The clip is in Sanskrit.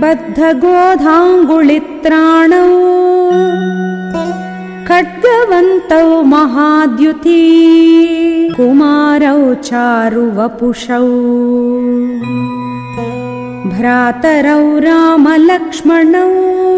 बद्धगोधाङ्गुलित्राणौ। खड्गवन्तौ महाद्युती कुमारौ चारुवपुषौ। भ्रातरौ रामलक्ष्मणौ।